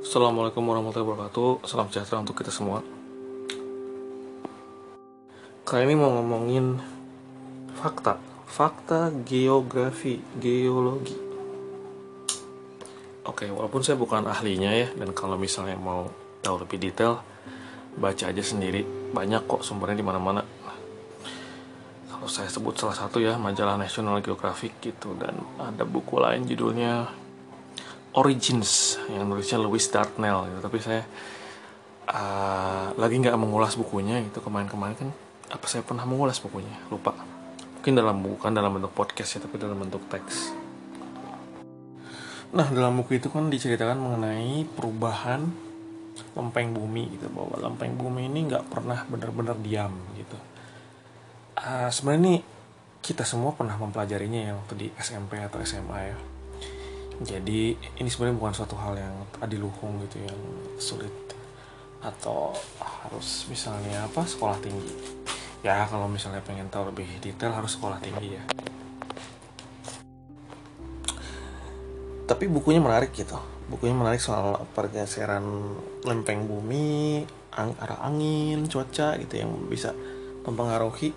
Assalamualaikum warahmatullahi wabarakatuh. Salam sejahtera untuk kita semua. Kali ini mau ngomongin Fakta. Fakta geografi Geologi. Oke, walaupun saya bukan ahlinya ya Dan kalau misalnya mau tahu lebih detail Baca aja sendiri. Banyak kok sumbernya di mana-mana. Kalau saya sebut salah satu ya Majalah National Geographic gitu Dan ada buku lain judulnya Origins yang nulisnya Lewis Dartnell gitu. tapi saya uh, lagi nggak mengulas bukunya gitu. Kemarin-kemarin kan apa saya pernah mengulas bukunya? Lupa. Mungkin dalam bukan dalam bentuk podcast ya tapi dalam bentuk teks. Nah dalam buku itu kan diceritakan mengenai perubahan lempeng bumi gitu. Bahwa lempeng bumi ini nggak pernah benar-benar diam gitu. Uh, sebenarnya ini kita semua pernah mempelajarinya ya waktu di SMP atau SMA ya jadi ini sebenarnya bukan suatu hal yang adiluhung gitu yang sulit. Atau harus misalnya apa sekolah tinggi. Ya kalau misalnya pengen tahu lebih detail harus sekolah tinggi ya. Tapi bukunya menarik gitu. Bukunya menarik soal pergeseran lempeng bumi ang arah angin cuaca gitu yang bisa mempengaruhi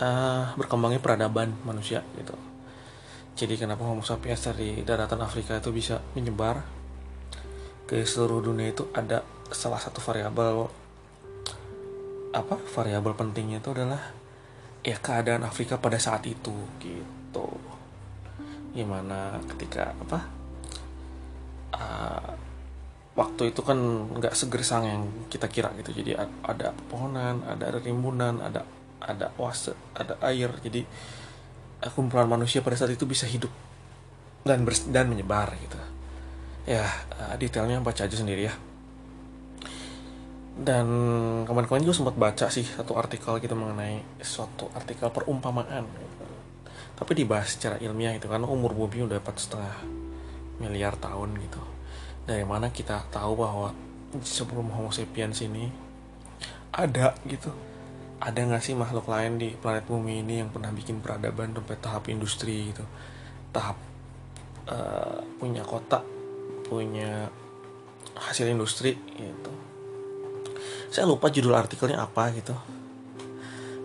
uh, berkembangnya peradaban manusia gitu jadi kenapa Homo sapiens dari daratan Afrika itu bisa menyebar ke seluruh dunia itu ada salah satu variabel apa? Variabel pentingnya itu adalah ya keadaan Afrika pada saat itu gitu. Gimana ketika apa? Uh, waktu itu kan nggak segersang yang kita kira gitu. Jadi ada pepohonan ada rimbunan ada ada oase ada air. Jadi kumpulan manusia pada saat itu bisa hidup dan bers dan menyebar gitu. Ya uh, detailnya baca aja sendiri ya. Dan kemarin-kemarin juga sempat baca sih satu artikel gitu mengenai suatu artikel perumpamaan gitu. tapi dibahas secara ilmiah itu karena umur bumi udah empat setengah miliar tahun gitu. Dari mana kita tahu bahwa sebelum Homo sapiens ini ada gitu ada nggak sih makhluk lain di planet bumi ini yang pernah bikin peradaban sampai tahap industri gitu? Tahap uh, punya kota punya hasil industri gitu. Saya lupa judul artikelnya apa gitu.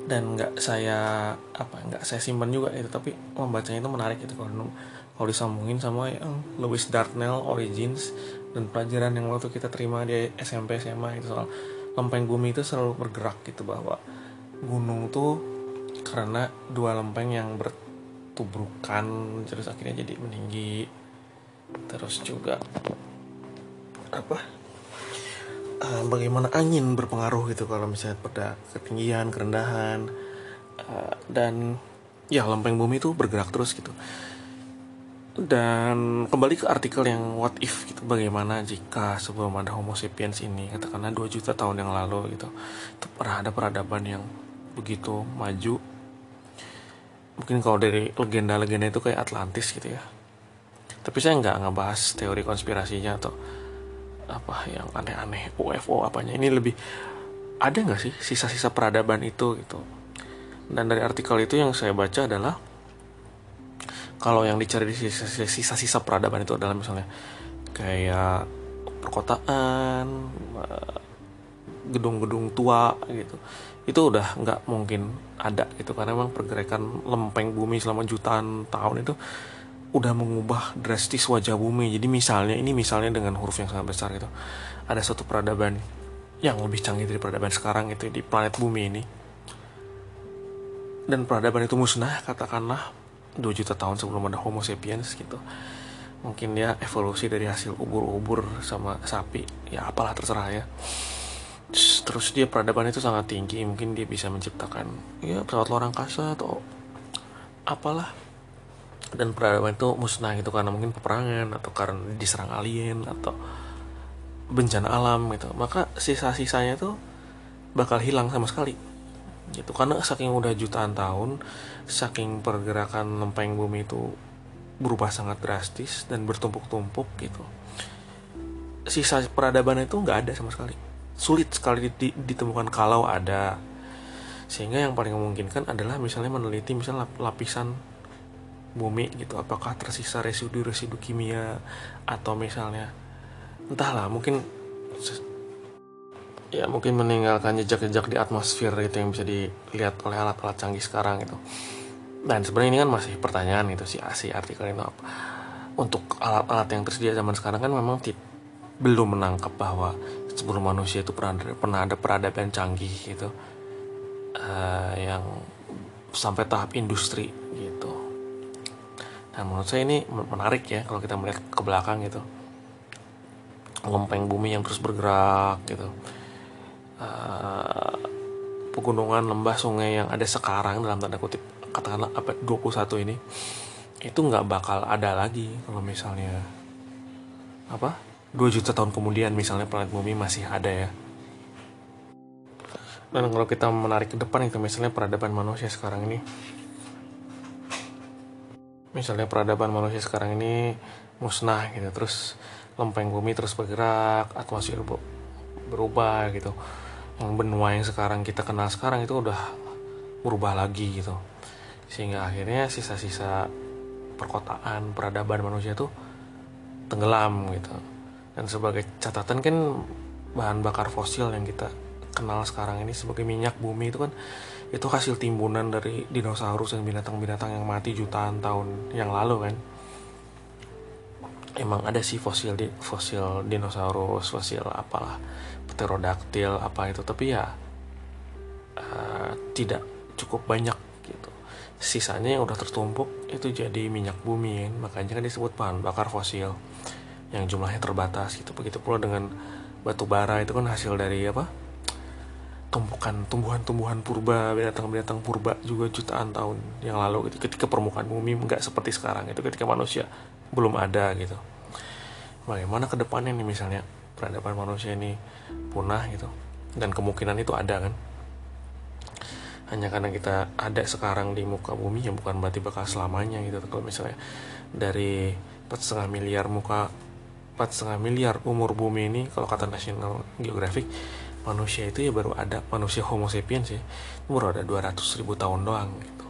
Dan nggak saya apa nggak saya simpan juga itu tapi membacanya itu menarik gitu. Kalau kalau disambungin sama yang Lewis Dartnell Origins dan pelajaran yang waktu kita terima di SMP SMA itu soal lempeng bumi itu selalu bergerak gitu bahwa gunung tuh karena dua lempeng yang bertubrukan terus akhirnya jadi meninggi. Terus juga apa uh, bagaimana angin berpengaruh gitu kalau misalnya pada ketinggian kerendahan uh, dan ya lempeng bumi itu bergerak terus gitu. Dan kembali ke artikel yang what if gitu bagaimana jika sebelum ada homo sapiens ini katakanlah 2 juta tahun yang lalu gitu itu pernah ada peradaban yang begitu maju. Mungkin kalau dari legenda-legenda itu kayak Atlantis gitu ya. Tapi saya nggak ngebahas teori konspirasinya atau apa yang aneh-aneh UFO apanya. Ini lebih ada nggak sih sisa-sisa peradaban itu gitu? Dan dari artikel itu yang saya baca adalah kalau yang dicari di sisa-sisa peradaban itu adalah misalnya kayak perkotaan eh, gedung-gedung tua gitu itu udah nggak mungkin ada gitu karena memang pergerakan lempeng bumi selama jutaan tahun itu udah mengubah drastis wajah bumi. Jadi misalnya ini misalnya dengan huruf yang sangat besar gitu. Ada suatu peradaban yang lebih canggih dari peradaban sekarang itu di planet bumi ini. Dan peradaban itu musnah katakanlah 2 juta tahun sebelum ada homo sapiens gitu. Mungkin dia evolusi dari hasil ubur-ubur sama sapi. Ya apalah terserah ya terus dia peradaban itu sangat tinggi mungkin dia bisa menciptakan ya pesawat luar angkasa atau apalah. Dan peradaban itu musnah gitu karena mungkin peperangan atau karena diserang alien atau bencana alam gitu. Maka sisa-sisanya tuh bakal hilang sama sekali. Gitu karena saking udah jutaan tahun saking pergerakan lempeng bumi itu berubah sangat drastis dan bertumpuk-tumpuk gitu sisa peradaban itu nggak ada sama sekali sulit sekali ditemukan kalau ada. Sehingga yang paling memungkinkan adalah misalnya meneliti misalnya lapisan bumi gitu. Apakah tersisa residu-residu kimia atau misalnya entahlah mungkin ya mungkin meninggalkan jejak-jejak di atmosfer itu yang bisa dilihat oleh alat-alat canggih sekarang itu dan sebenarnya ini kan masih pertanyaan itu si si artikel itu apa. Untuk alat-alat yang tersedia zaman sekarang kan memang belum menangkap bahwa sebelum manusia itu pernah ada, pernah ada peradaban canggih gitu. Uh, yang sampai tahap industri gitu. Dan menurut saya ini menarik ya kalau kita melihat ke belakang gitu. Lempeng bumi yang terus bergerak gitu. Uh, pegunungan lembah sungai yang ada sekarang dalam tanda kutip katakanlah abad 21 ini itu nggak bakal ada lagi kalau misalnya apa 2 juta tahun kemudian misalnya planet bumi masih ada ya. Dan kalau kita menarik ke depan itu misalnya peradaban manusia sekarang ini. Misalnya peradaban manusia sekarang ini musnah gitu terus lempeng bumi terus bergerak atmosfer berubah gitu. Yang benua yang sekarang kita kenal sekarang itu udah berubah lagi gitu. Sehingga akhirnya sisa-sisa perkotaan peradaban manusia itu tenggelam gitu dan sebagai catatan kan bahan bakar fosil yang kita kenal sekarang ini sebagai minyak bumi itu kan itu hasil timbunan dari dinosaurus dan binatang-binatang yang mati jutaan tahun yang lalu kan. Emang ada sih fosil di fosil dinosaurus fosil apalah pterodaktil apa itu. Tapi ya uh, tidak cukup banyak sisanya yang udah tertumpuk itu jadi minyak bumi kan. Makanya kan disebut bahan bakar fosil yang jumlahnya terbatas gitu. Begitu pula dengan batu bara itu kan hasil dari apa? Tumpukan tumbuhan-tumbuhan purba binatang-binatang purba juga jutaan tahun yang lalu gitu. Ketika permukaan bumi nggak seperti sekarang itu ketika manusia belum ada gitu. Bagaimana ke depannya nih misalnya peradaban manusia ini punah gitu. Dan kemungkinan itu ada kan? Hanya karena kita ada sekarang di muka bumi ya bukan berarti bakal selamanya gitu. Kalau misalnya dari 4,5 miliar muka 4,5 miliar umur bumi ini kalau kata National Geographic manusia itu ya baru ada manusia Homo sapiens ya. Baru ada 200 ribu tahun doang gitu.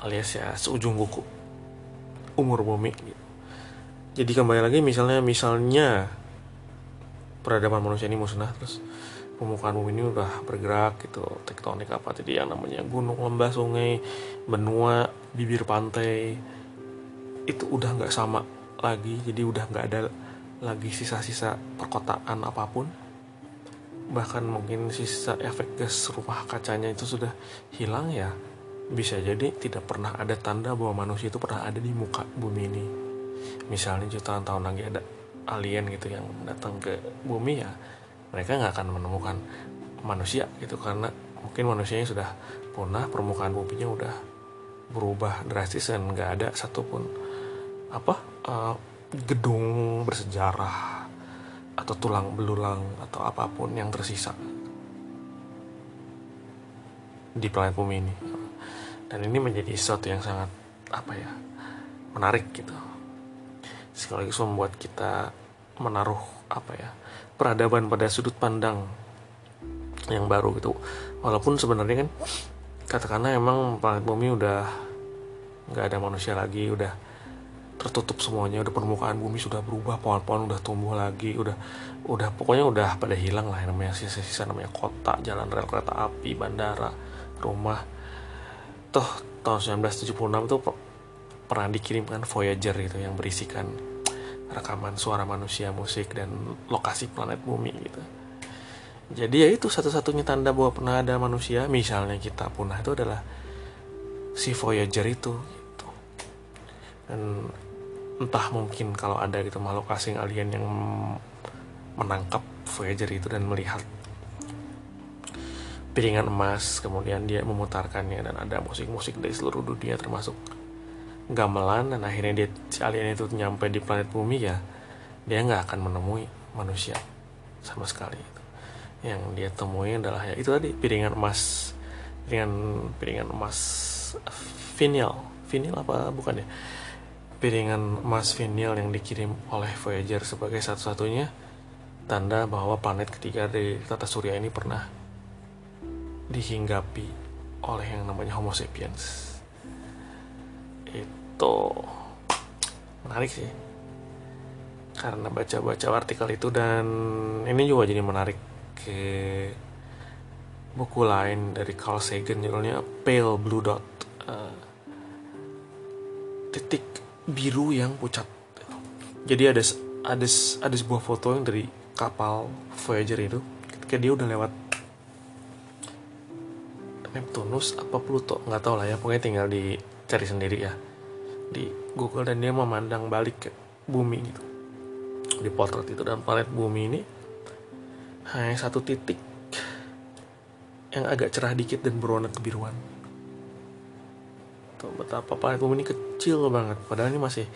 Alias ya seujung kuku umur bumi gitu. jadi kembali lagi misalnya misalnya peradaban manusia ini musnah terus permukaan bumi ini udah bergerak gitu. Tektonik apa tadi yang namanya gunung lembah sungai benua bibir pantai itu udah nggak sama lagi jadi udah nggak ada lagi sisa-sisa perkotaan apa pun. Bahkan mungkin sisa efek gas rumah kacanya itu sudah hilang ya. Bisa jadi tidak pernah ada tanda bahwa manusia itu pernah ada di muka bumi ini. Misalnya jutaan tahun lagi ada alien gitu yang datang ke bumi ya mereka nggak akan menemukan manusia gitu. Karena mungkin manusianya sudah punah permukaan buminya udah berubah drastis dan nggak ada satupun apa uh, gedung bersejarah atau tulang belulang atau apa pun yang tersisa di planet bumi ini. Dan ini menjadi sesuatu yang sangat apa ya menarik gitu. Sekaligus membuat kita menaruh apa ya peradaban pada sudut pandang yang baru gitu. Walaupun sebenarnya kan katakanlah emang planet bumi udah nggak ada manusia lagi udah tertutup semuanya udah permukaan bumi sudah berubah pohon-pohon udah tumbuh lagi udah udah pokoknya udah pada hilang lah namanya sisa-sisa namanya kota jalan rel kereta api bandara rumah toh tahun 1976 tuh pernah dikirimkan Voyager gitu yang berisikan rekaman suara manusia, musik dan lokasi planet bumi gitu. Jadi ya itu satu-satunya tanda bahwa pernah ada manusia, misalnya kita punah itu adalah si Voyager itu gitu. Dan entah mungkin kalau ada gitu makhluk asing alien yang menangkap Voyager itu dan melihat piringan emas kemudian dia memutarkannya dan ada musik-musik dari seluruh dunia termasuk gamelan dan akhirnya dia si alien itu nyampe di planet bumi ya dia nggak akan menemui manusia sama sekali yang dia temui adalah ya itu tadi piringan emas piringan piringan emas vinil vinil apa bukan ya piringan emas vinil yang dikirim oleh Voyager sebagai satu-satunya tanda bahwa planet ketiga dari tata surya ini pernah dihinggapi oleh yang namanya Homo sapiens. Itu menarik sih. Karena baca-baca artikel itu dan ini juga jadi menarik ke buku lain dari Carl Sagan judulnya Pale Blue Dot uh, titik biru yang pucat jadi ada ada ada sebuah foto yang dari kapal Voyager itu ketika dia udah lewat Neptunus apa Pluto nggak tahu lah ya pokoknya tinggal dicari sendiri ya di Google dan dia memandang balik ke bumi gitu. Di potret itu dan planet bumi ini hanya satu titik yang agak cerah dikit dan berwarna kebiruan tuh betapa planet bumi ini kecil banget. Padahal ini masih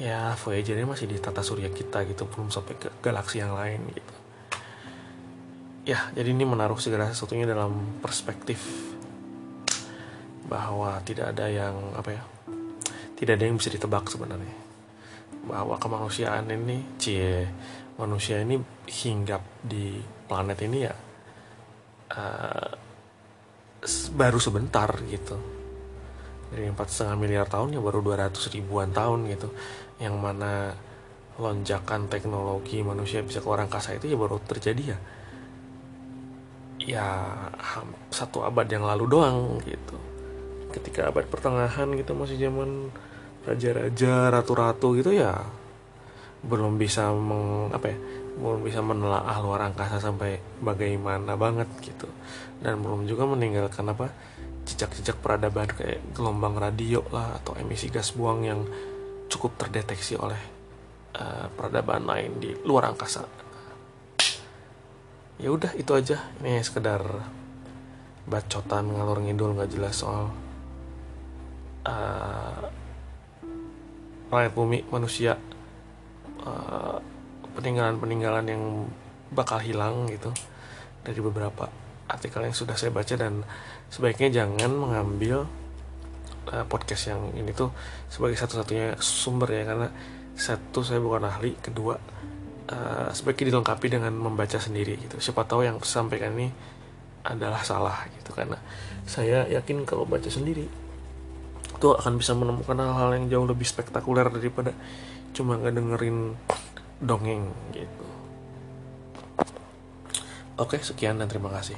ya Voyager ini masih di tata surya kita gitu. Belum sampai ke galaksi yang lain gitu. Ya jadi ini menaruh segala sesuatunya dalam perspektif bahwa tidak ada yang apa ya tidak ada yang bisa ditebak sebenarnya. Bahwa kemanusiaan ini cie manusia ini hinggap di planet ini ya uh, baru sebentar gitu dari empat setengah miliar tahun ya baru 200 ribuan tahun gitu. Yang mana lonjakan teknologi manusia bisa keluar angkasa itu ya baru terjadi ya. Ya satu abad yang lalu doang gitu. Ketika abad pertengahan gitu masih zaman raja-raja ratu-ratu gitu ya belum bisa meng, apa ya belum bisa menelaah luar angkasa sampai bagaimana banget gitu. Dan belum juga meninggalkan apa jejak-jejak peradaban kayak gelombang radio lah atau emisi gas buang yang cukup terdeteksi oleh uh, peradaban lain di luar angkasa. Ya udah itu aja. Ini sekedar bacotan ngalor ngidul nggak jelas soal uh, planet bumi manusia uh, peninggalan-peninggalan yang bakal hilang gitu dari beberapa artikel yang sudah saya baca dan sebaiknya jangan mengambil uh, podcast yang ini tuh sebagai satu-satunya sumber ya karena satu saya bukan ahli kedua uh, sebaiknya dilengkapi dengan membaca sendiri gitu siapa tahu yang sampaikan ini adalah salah gitu karena saya yakin kalau baca sendiri itu akan bisa menemukan hal-hal yang jauh lebih spektakuler daripada cuma nggak dengerin dongeng gitu. Oke, sekian dan terima kasih.